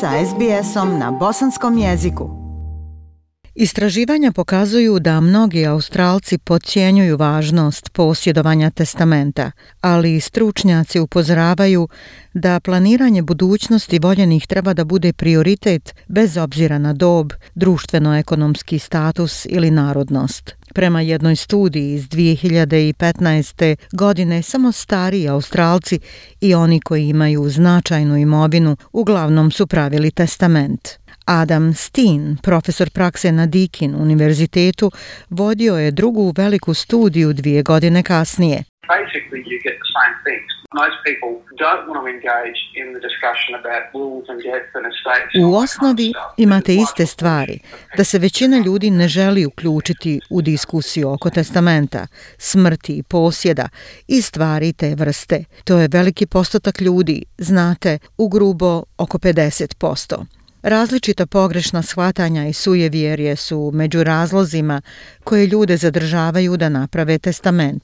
sa SBS-om na bosanskom jeziku. Istraživanja pokazuju da mnogi Australci podcjenjuju važnost posjedovanja testamenta, ali stručnjaci upozoravaju da planiranje budućnosti voljenih treba da bude prioritet bez obzira na dob, društveno-ekonomski status ili narodnost. Prema jednoj studiji iz 2015. godine samo stariji Australci i oni koji imaju značajnu imovinu uglavnom su pravili testament. Adam Steen, profesor prakse na Deakin univerzitetu, vodio je drugu veliku studiju dvije godine kasnije. U osnovi imate iste stvari, da se većina ljudi ne želi uključiti u diskusiju oko testamenta, smrti i posjeda i stvari te vrste. To je veliki postotak ljudi, znate, u grubo oko 50%. Različita pogrešna shvatanja i sujevjerje su među razlozima koje ljude zadržavaju da naprave testament.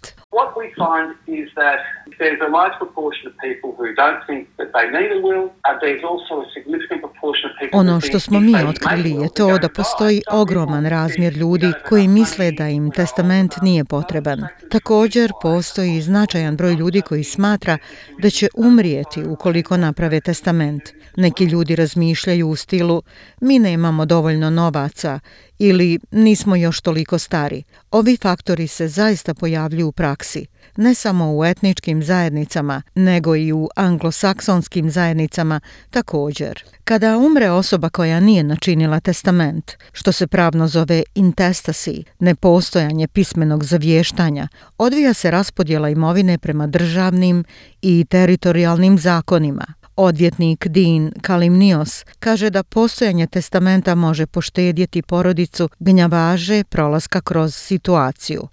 Ono što smo mi otkrili je to da postoji ogroman razmjer ljudi koji misle da im testament nije potreban. Također postoji značajan broj ljudi koji smatra da će umrijeti ukoliko naprave testament. Neki ljudi razmišljaju u stilu mi nemamo dovoljno novaca ili nismo još toliko stari. Ovi faktori se zaista pojavljuju u praksi ne samo u etničkim zajednicama, nego i u anglosaksonskim zajednicama također. Kada umre osoba koja nije načinila testament, što se pravno zove intestacy, nepostojanje pismenog zavještanja, odvija se raspodjela imovine prema državnim i teritorijalnim zakonima. Odvjetnik Dean Kalimnios kaže da postojanje testamenta može poštedjeti porodicu gnjavaže prolaska kroz situaciju.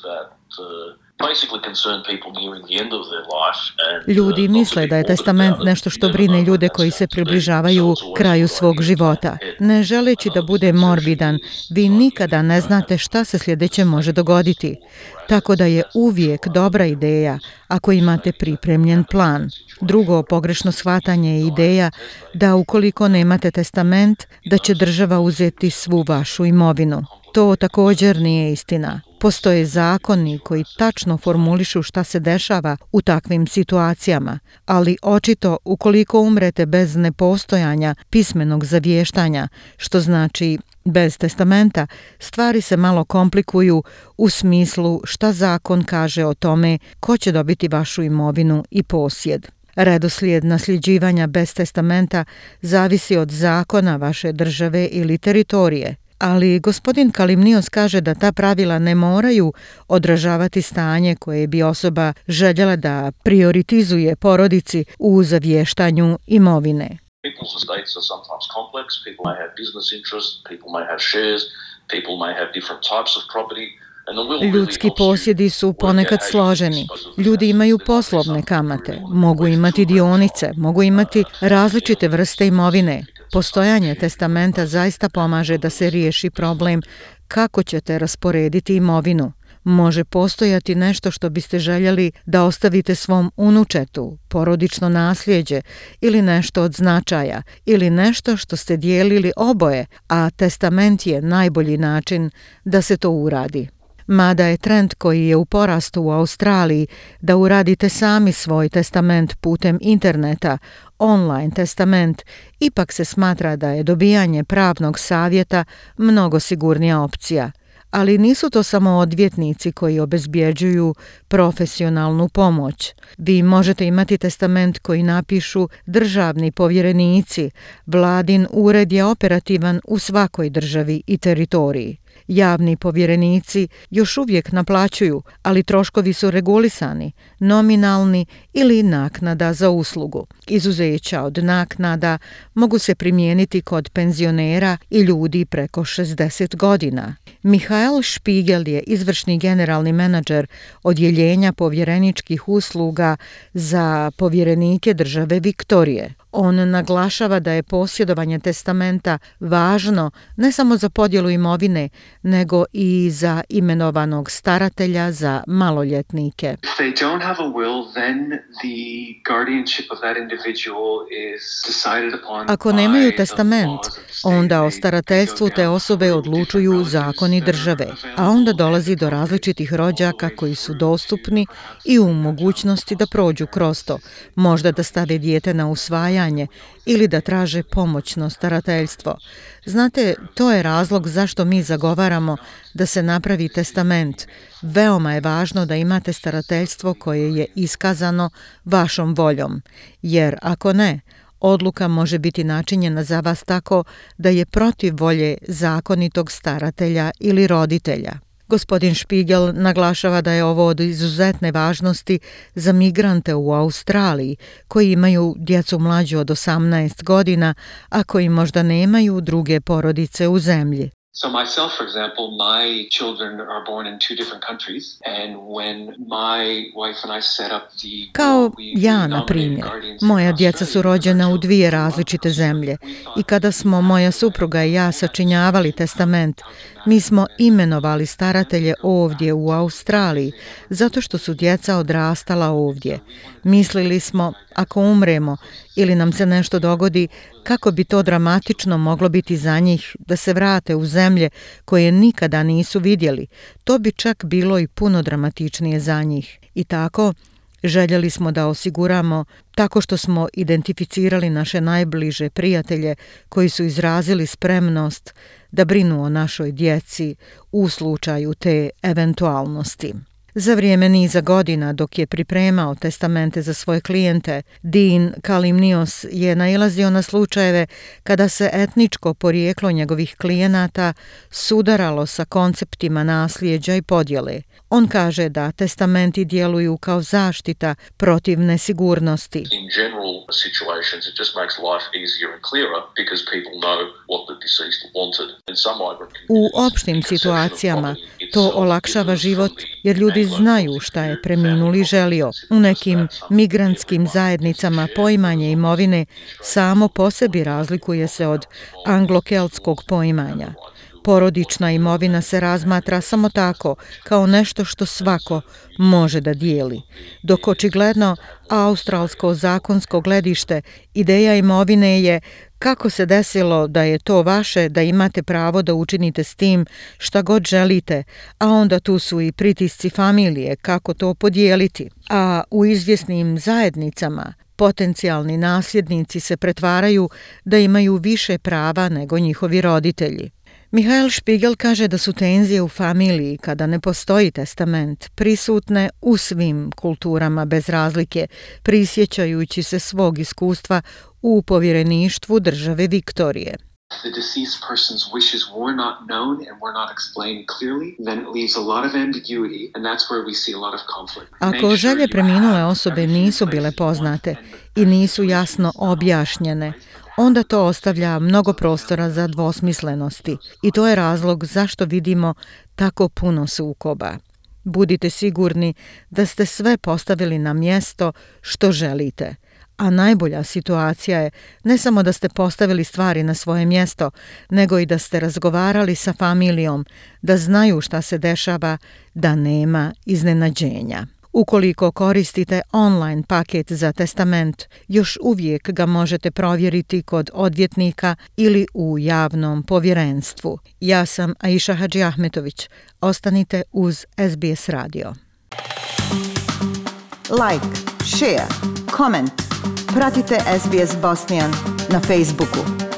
Uh, uh, Ljudi misle da je testament nešto što brine ljude koji se približavaju kraju svog života. Ne želeći da bude morbidan, vi nikada ne znate šta se sljedeće može dogoditi. Tako da je uvijek dobra ideja ako imate pripremljen plan. Drugo pogrešno shvatanje je ideja da ukoliko nemate testament, da će država uzeti svu vašu imovinu. To također nije istina. Postoje zakoni koji tačno formulišu šta se dešava u takvim situacijama, ali očito ukoliko umrete bez nepostojanja pismenog zavještanja, što znači bez testamenta, stvari se malo komplikuju u smislu šta zakon kaže o tome ko će dobiti vašu imovinu i posjed. Redoslijed nasljeđivanja bez testamenta zavisi od zakona vaše države ili teritorije ali gospodin Kalimnios kaže da ta pravila ne moraju odražavati stanje koje bi osoba željela da prioritizuje porodici u zavještanju imovine. Ljudski posjedi su ponekad složeni. Ljudi imaju poslovne kamate, mogu imati dionice, mogu imati uh, različite vrste imovine. Postojanje testamenta zaista pomaže da se riješi problem kako ćete rasporediti imovinu. Može postojati nešto što biste željeli da ostavite svom unučetu, porodično nasljeđe ili nešto od značaja ili nešto što ste dijelili oboje, a testament je najbolji način da se to uradi mada je trend koji je u porastu u Australiji da uradite sami svoj testament putem interneta, online testament, ipak se smatra da je dobijanje pravnog savjeta mnogo sigurnija opcija. Ali nisu to samo odvjetnici koji obezbjeđuju profesionalnu pomoć. Vi možete imati testament koji napišu državni povjerenici. Vladin ured je operativan u svakoj državi i teritoriji. Javni povjerenici još uvijek naplaćuju, ali troškovi su regulisani, nominalni ili naknada za uslugu. Izuzeća od naknada mogu se primijeniti kod penzionera i ljudi preko 60 godina. Mihael Špigel je izvršni generalni menadžer odjeljenja povjereničkih usluga za povjerenike države Viktorije. On naglašava da je posjedovanje testamenta važno ne samo za podjelu imovine, nego i za imenovanog staratelja za maloljetnike. Ako nemaju testament, onda o starateljstvu te osobe odlučuju zakoni države, a onda dolazi do različitih rođaka koji su dostupni i u mogućnosti da prođu kroz to, možda da stave dijete na usvajanje ili da traže pomoćno starateljstvo. Znate, to je razlog zašto mi zagovaramo da se napravi testament. Veoma je važno da imate starateljstvo koje je iskazano vašom voljom, jer ako ne, Odluka može biti načinjena za vas tako da je protiv volje zakonitog staratelja ili roditelja. Gospodin Špigel naglašava da je ovo od izuzetne važnosti za migrante u Australiji koji imaju djecu mlađu od 18 godina, a koji možda nemaju druge porodice u zemlji. So myself, for example, my children are born in two different countries and when my wife and I set up the Kao ja na primjer, moja djeca su rođena u dvije različite zemlje i kada smo moja supruga i ja sačinjavali testament, mi smo imenovali staratelje ovdje u Australiji zato što su djeca odrastala ovdje. Mislili smo, ako umremo ili nam se nešto dogodi, kako bi to dramatično moglo biti za njih da se vrate u zemlje koje nikada nisu vidjeli. To bi čak bilo i puno dramatičnije za njih. I tako, Željeli smo da osiguramo tako što smo identificirali naše najbliže prijatelje koji su izrazili spremnost da brinu o našoj djeci u slučaju te eventualnosti. Za vrijeme niza godina dok je pripremao testamente za svoje klijente, Dean Kalimnios je nailazio na slučajeve kada se etničko porijeklo njegovih klijenata sudaralo sa konceptima nasljeđa i podjele. On kaže da testamenti djeluju kao zaštita protiv nesigurnosti. U opštim situacijama to olakšava život jer ljudi znaju šta je preminuli želio. U nekim migrantskim zajednicama poimanje imovine samo po sebi razlikuje se od anglokeltskog poimanja. Porodična imovina se razmatra samo tako, kao nešto što svako može da dijeli. Dok očigledno australsko zakonsko gledište, ideja imovine je kako se desilo da je to vaše, da imate pravo da učinite s tim šta god želite, a onda tu su i pritisci familije, kako to podijeliti. A u izvjesnim zajednicama potencijalni nasljednici se pretvaraju da imaju više prava nego njihovi roditelji. Mihael Špigel kaže da su tenzije u familiji, kada ne postoji testament, prisutne u svim kulturama bez razlike, prisjećajući se svog iskustva u povjereništvu države Viktorije. Ako želje preminule osobe nisu bile poznate i nisu jasno objašnjene, onda to ostavlja mnogo prostora za dvosmislenosti i to je razlog zašto vidimo tako puno sukoba. Budite sigurni da ste sve postavili na mjesto što želite, a najbolja situacija je ne samo da ste postavili stvari na svoje mjesto, nego i da ste razgovarali sa familijom, da znaju šta se dešava, da nema iznenađenja. Ukoliko koristite online paket za testament, još uvijek ga možete provjeriti kod odvjetnika ili u javnom povjerenstvu. Ja sam Aisha Hadži Ahmetović. Ostanite uz SBS radio. Like, share, comment. Pratite SBS Bosnian na Facebooku.